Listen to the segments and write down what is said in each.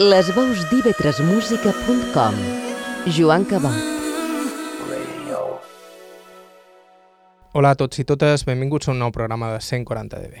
Les veus d'ivetresmusica.com Joan Cabot Hola a tots i totes, benvinguts a un nou programa de 140 dB.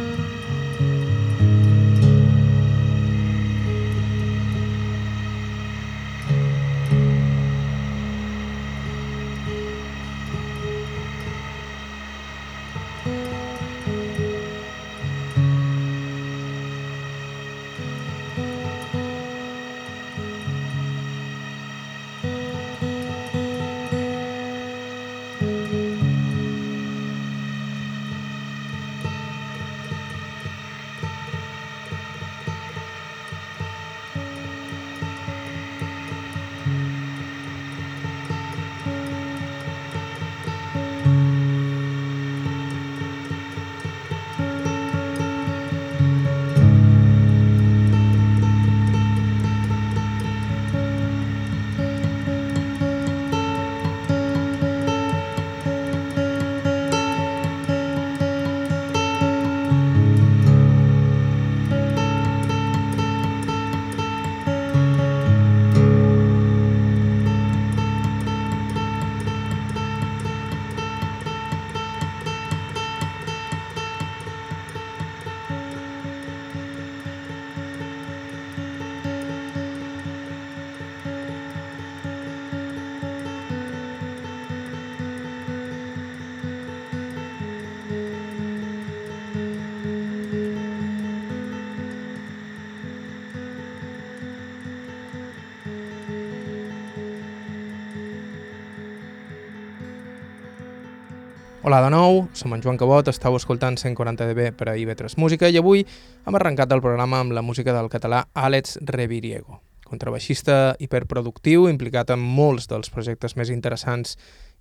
Hola de nou, som en Joan Cabot, estàu escoltant 140 dB per a IB3 Música i avui hem arrencat el programa amb la música del català Àlex Reviriego, contrabaixista hiperproductiu implicat en molts dels projectes més interessants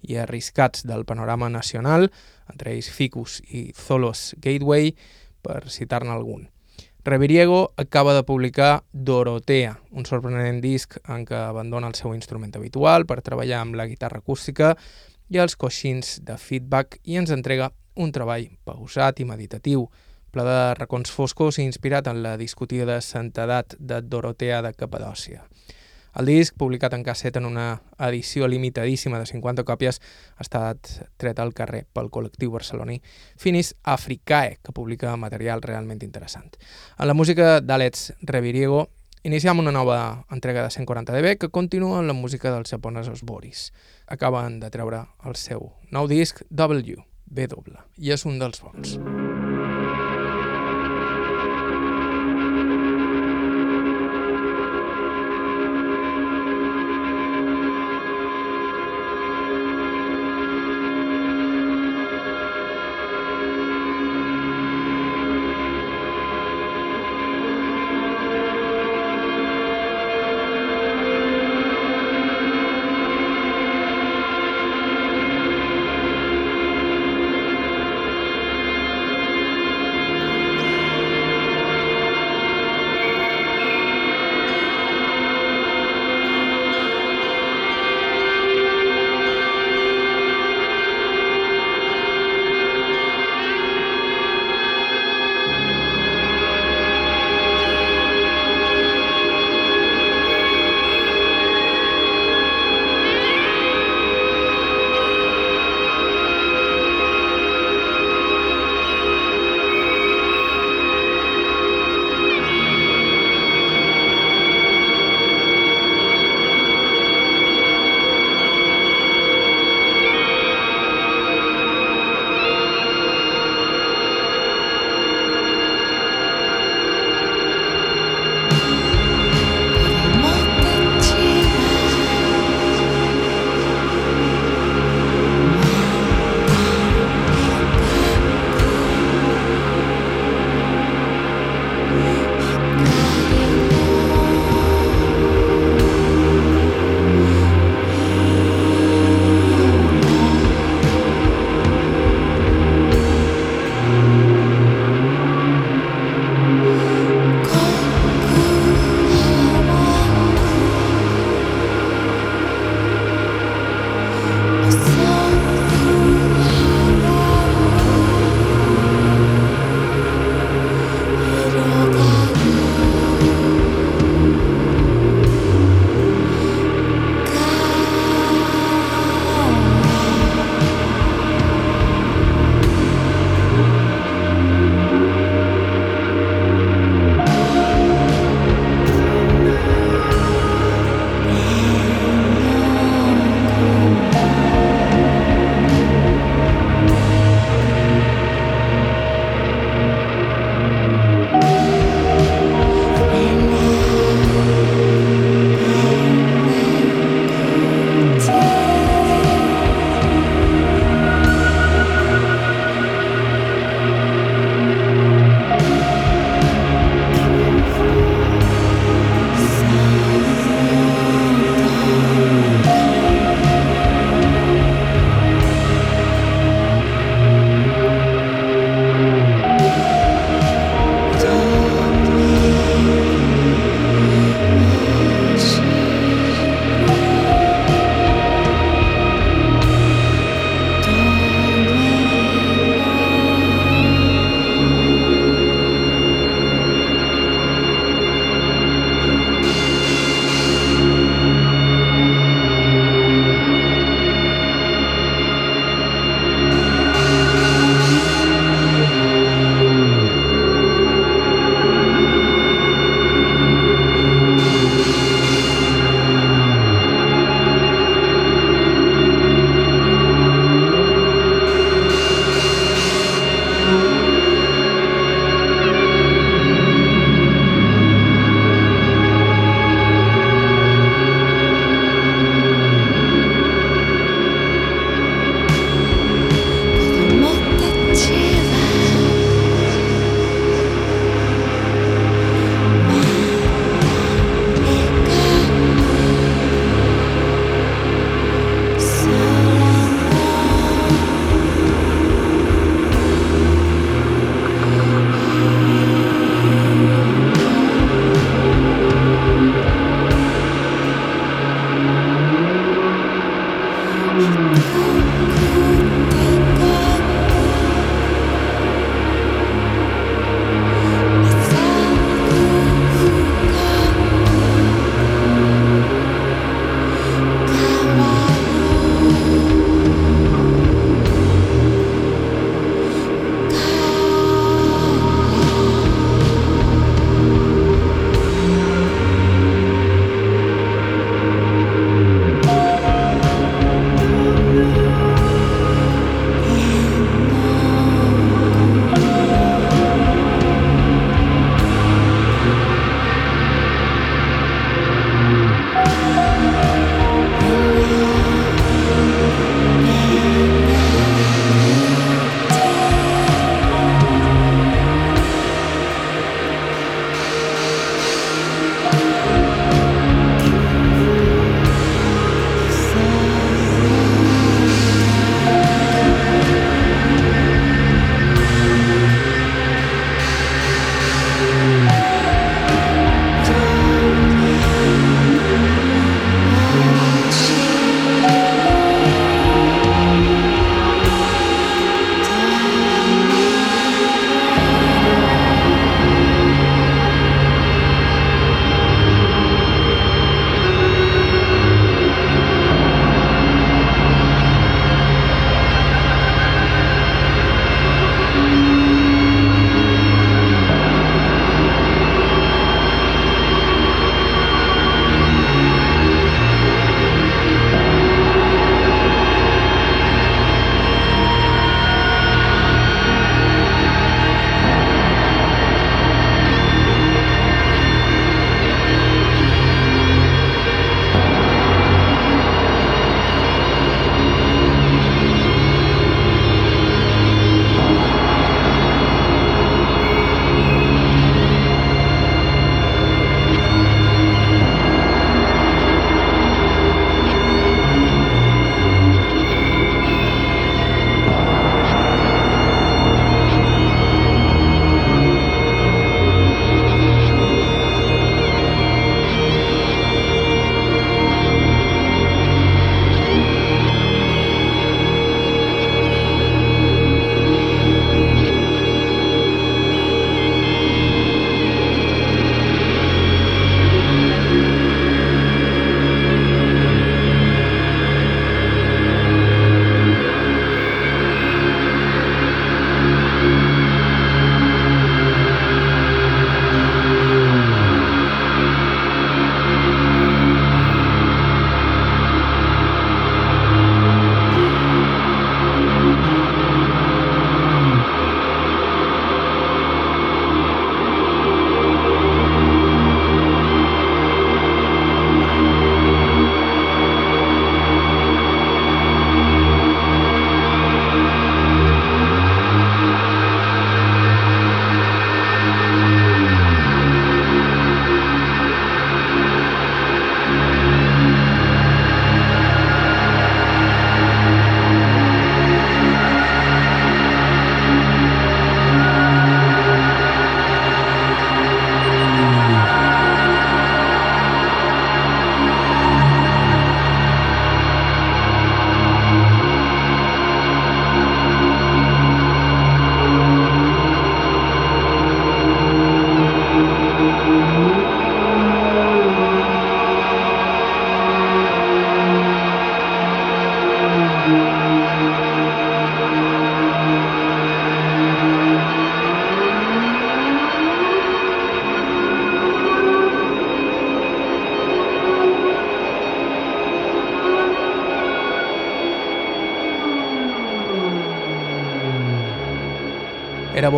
i arriscats del panorama nacional, entre ells Ficus i Zolos Gateway, per citar-ne algun. Reviriego acaba de publicar Dorotea, un sorprenent disc en què abandona el seu instrument habitual per treballar amb la guitarra acústica i els coixins de feedback i ens entrega un treball pausat i meditatiu, ple de racons foscos i inspirat en la discutida santedat de Dorotea de Capadòcia. El disc, publicat en casset en una edició limitadíssima de 50 còpies, ha estat tret al carrer pel col·lectiu barceloní Finis Africae, que publica material realment interessant. En la música d'Àlex Reviriego Iniciem una nova entrega de 140 dB que continua amb la música dels japonesos Boris. Acaben de treure el seu nou disc W, W, i és un dels bons. Era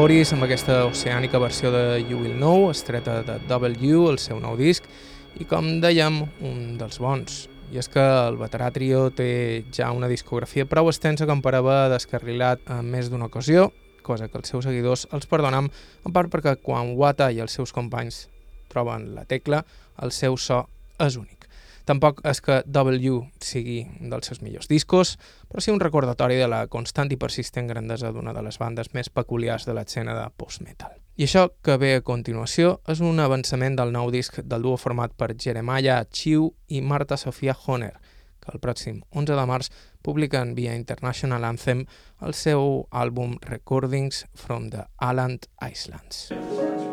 Boris amb aquesta oceànica versió de You Will Know, estreta de W, el seu nou disc, i com dèiem, un dels bons. I és que el veterà trio té ja una discografia prou extensa per haver descarrilat en més d'una ocasió, cosa que els seus seguidors els perdonen, en part perquè quan Wata i els seus companys troben la tecla, el seu so és únic. Tampoc és que W sigui dels seus millors discos, però sí un recordatori de la constant i persistent grandesa d'una de les bandes més peculiars de l'escena de post-metal. I això que ve a continuació és un avançament del nou disc del duo format per Jeremiah Chiu i Marta Sofia Honer, que el pròxim 11 de març publiquen via International Anthem el seu àlbum Recordings from the Island Islands. Well,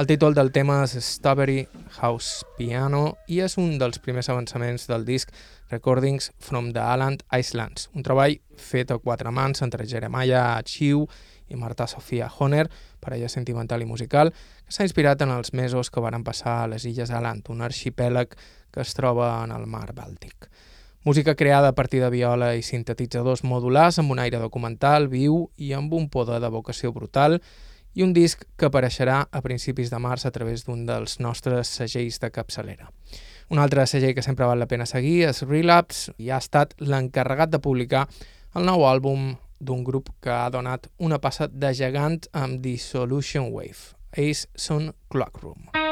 El títol del tema és Strawberry House Piano i és un dels primers avançaments del disc Recordings from the Island Islands, un treball fet a quatre mans entre Jeremiah Chiu i Marta Sofia Honer, parella sentimental i musical, que s'ha inspirat en els mesos que varen passar a les Illes Aland, un arxipèlag que es troba en el mar Bàltic. Música creada a partir de viola i sintetitzadors modulars amb un aire documental, viu i amb un poder de vocació brutal i un disc que apareixerà a principis de març a través d'un dels nostres segells de capçalera. Un altre segell que sempre val la pena seguir és Relapse i ha estat l'encarregat de publicar el nou àlbum d'un grup que ha donat una passa de gegant amb Dissolution Wave. Ells són Clockroom. Room.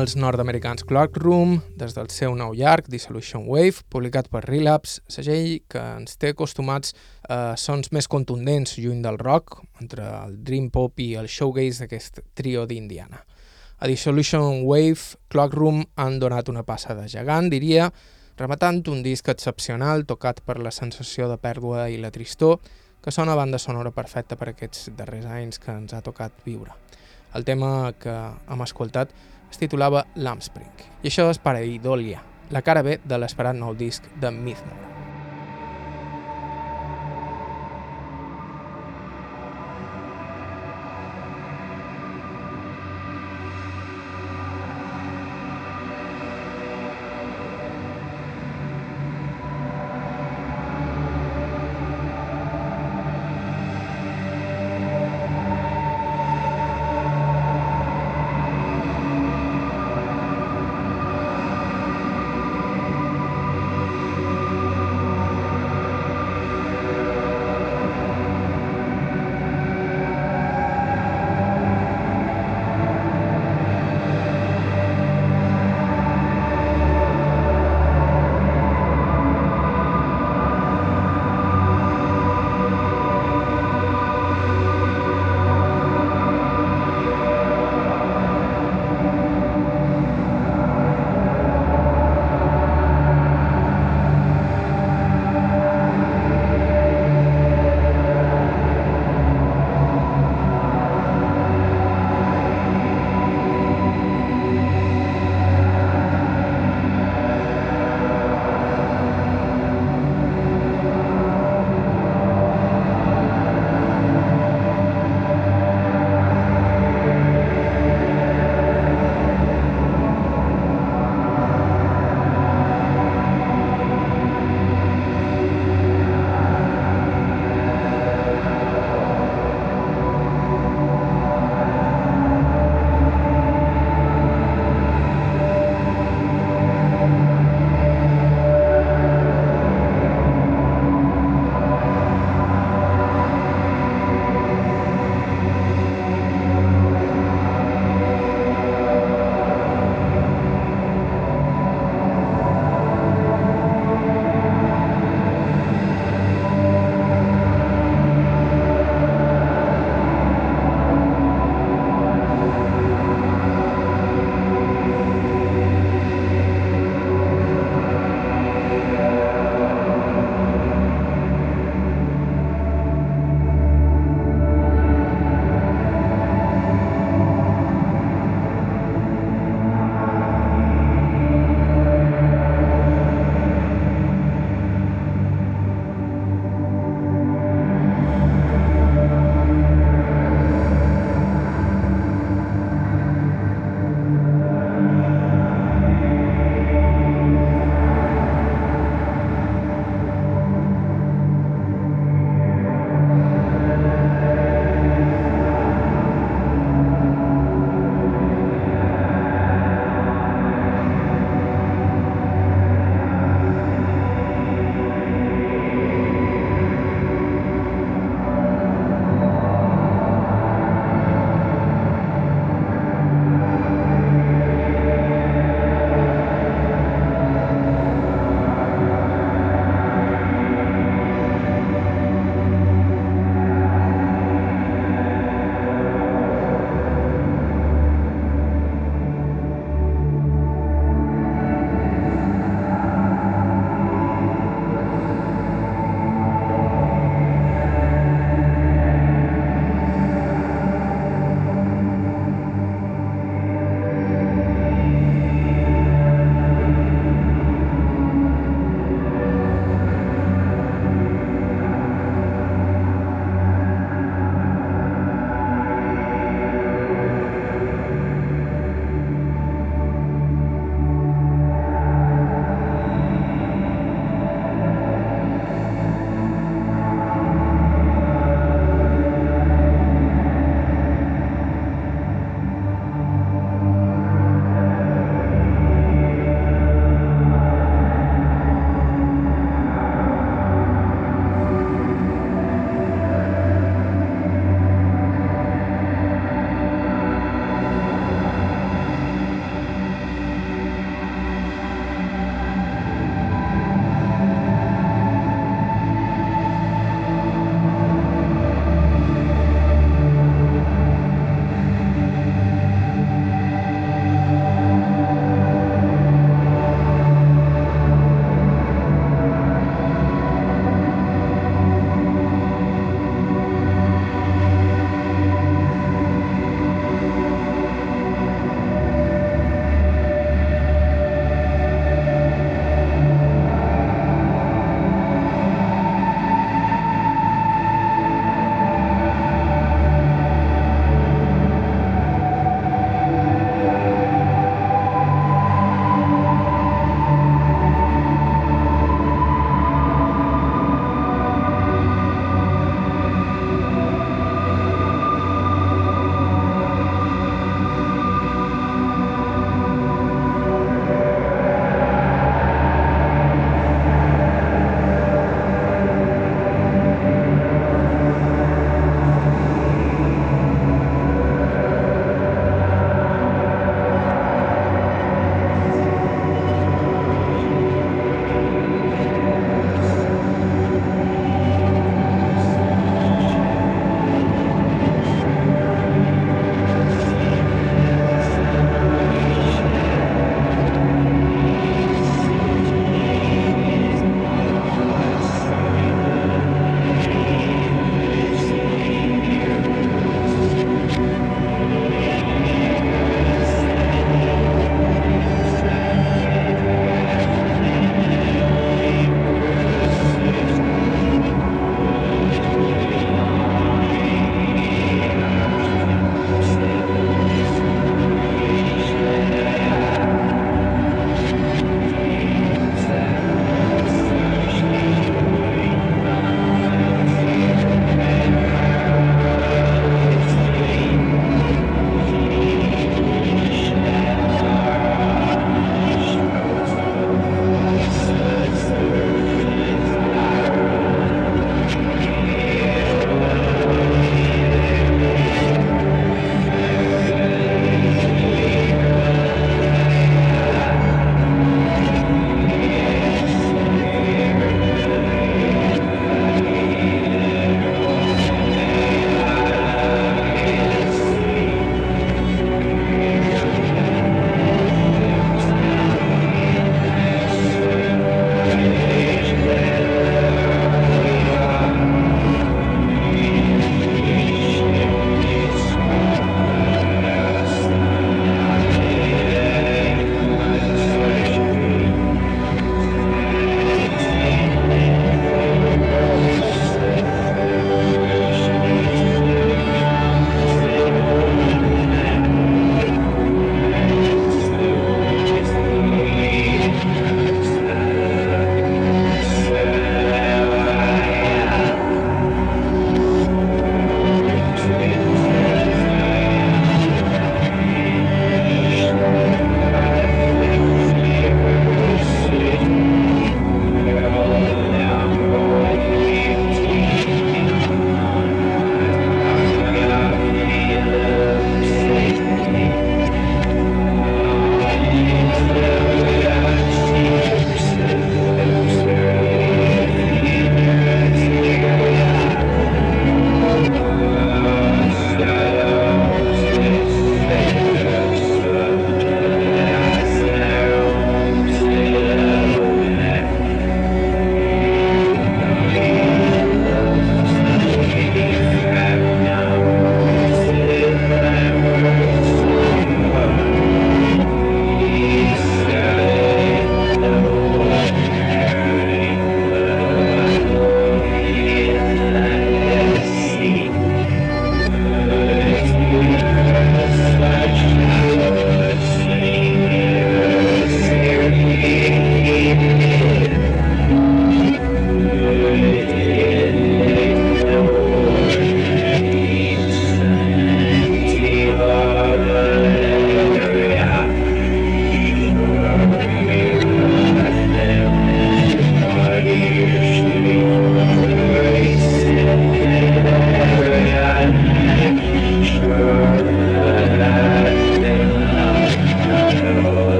Els nord-americans Clockroom, des del seu nou llarg, Dissolution Wave, publicat per Relapse, segell que ens té acostumats a sons més contundents lluny del rock, entre el dream pop i el showgaze d'aquest trio d'Indiana. A Dissolution Wave, Clockroom han donat una passa de gegant, diria, rematant un disc excepcional tocat per la sensació de pèrdua i la tristor, que sona banda sonora perfecta per aquests darrers anys que ens ha tocat viure. El tema que hem escoltat es titulava Lamspring. I això és Pareidolia, la cara B de l'esperat nou disc de Mythmore.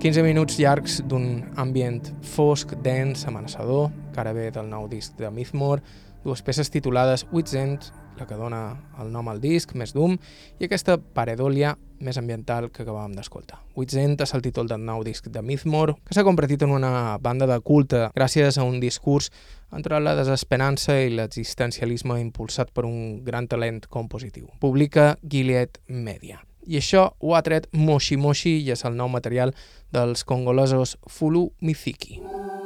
15 minuts llargs d'un ambient fosc, dens, amenaçador, que ara ve del nou disc de Mythmore, dues peces titulades Wits End, la que dona el nom al disc, més Doom, i aquesta paredolia més ambiental que acabàvem d'escoltar. Wits End és el títol del nou disc de Mythmore, que s'ha convertit en una banda de culte gràcies a un discurs entre la desesperança i l'existencialisme impulsat per un gran talent compositiu. Publica Gilead Media. I això ho ha tret Moshi Moshi i és el nou material dels congolesos Fulu Mithiki. coneguts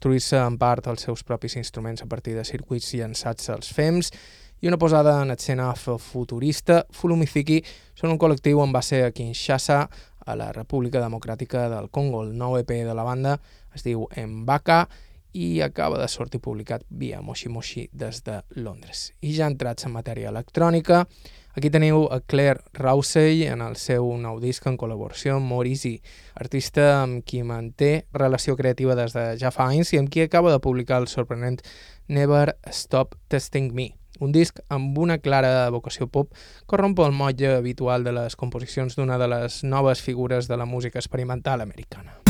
construir-se en part els seus propis instruments a partir de circuits llançats als FEMS i una posada en escena futurista, Fulumifiki són un col·lectiu on va ser a Kinshasa, a la República Democràtica del Congo. El nou EP de la banda es diu Mbaka i acaba de sortir publicat via Moshi Moshi des de Londres. I ja entrats en matèria electrònica, Aquí teniu a Claire Rousey en el seu nou disc en col·laboració amb Morisi, artista amb qui manté relació creativa des de ja fa anys i amb qui acaba de publicar el sorprenent Never Stop Testing Me, un disc amb una clara vocació pop que romp el motlle habitual de les composicions d'una de les noves figures de la música experimental americana.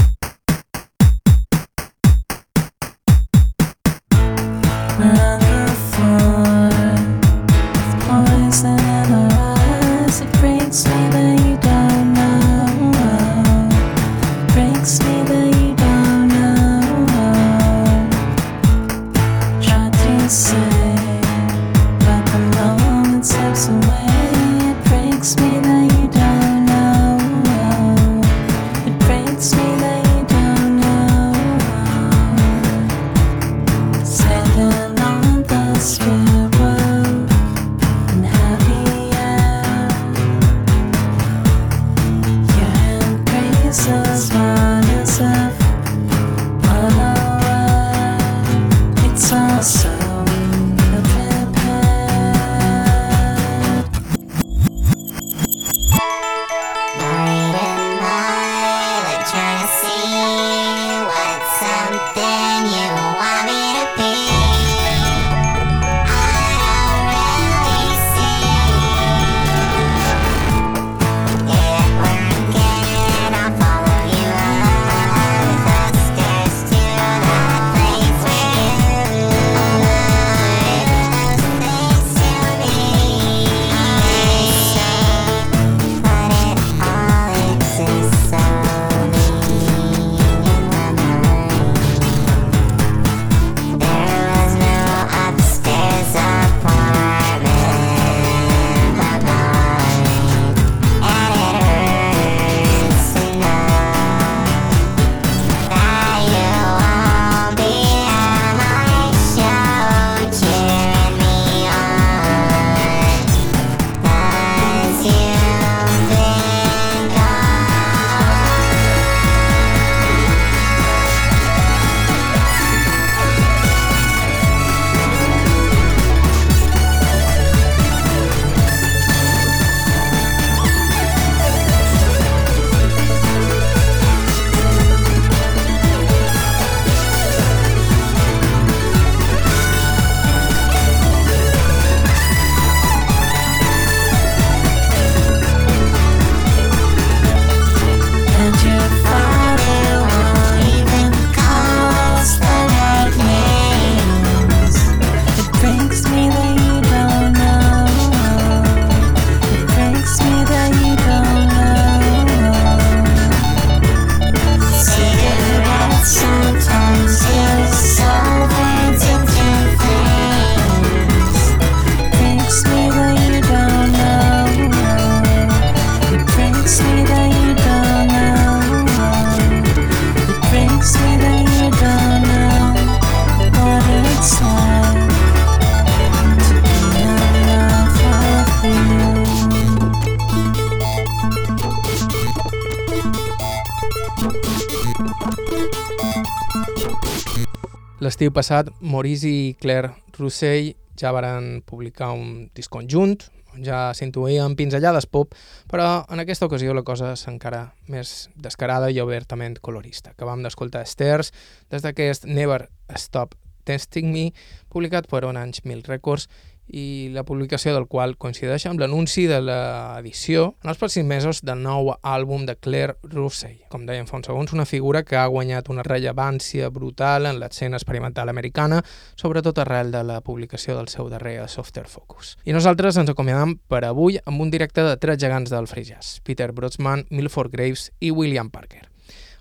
Passat, Maurice i Claire Roussel ja varen publicar un disc conjunt, on ja s'intuïen pinzellades pop, però en aquesta ocasió la cosa és encara més descarada i obertament colorista. Acabam d'escoltar Stairs des d'aquest Never Stop Testing Me, publicat per Orange Mill Records i la publicació del qual coincideix amb l'anunci de l'edició en els pròxims mesos del nou àlbum de Claire Russell. Com dèiem fa uns segons, una figura que ha guanyat una rellevància brutal en l'escena experimental americana, sobretot arrel de la publicació del seu darrer Softer Focus. I nosaltres ens acomiadam per avui amb un directe de tres gegants del free jazz, Peter Brodsman, Milford Graves i William Parker.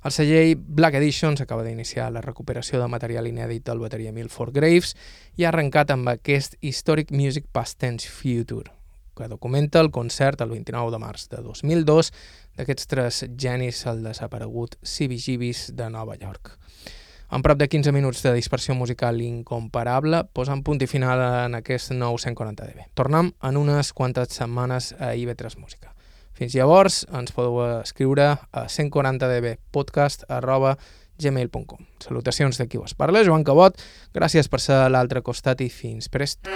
El celler Black Editions acaba d'iniciar la recuperació de material inèdit del bateria Milford Graves i ha arrencat amb aquest Historic Music Past Tense Future, que documenta el concert el 29 de març de 2002 d'aquests tres genis al desaparegut CBGBs de Nova York. amb prop de 15 minuts de dispersió musical incomparable, posant punt i final en aquest nou 140 dB. Tornem en unes quantes setmanes a IB3 Música. Fins llavors, ens podeu escriure a 140dbpodcast arroba gmail.com. Salutacions de qui us parla, Joan Cabot. Gràcies per ser a l'altre costat i fins prest.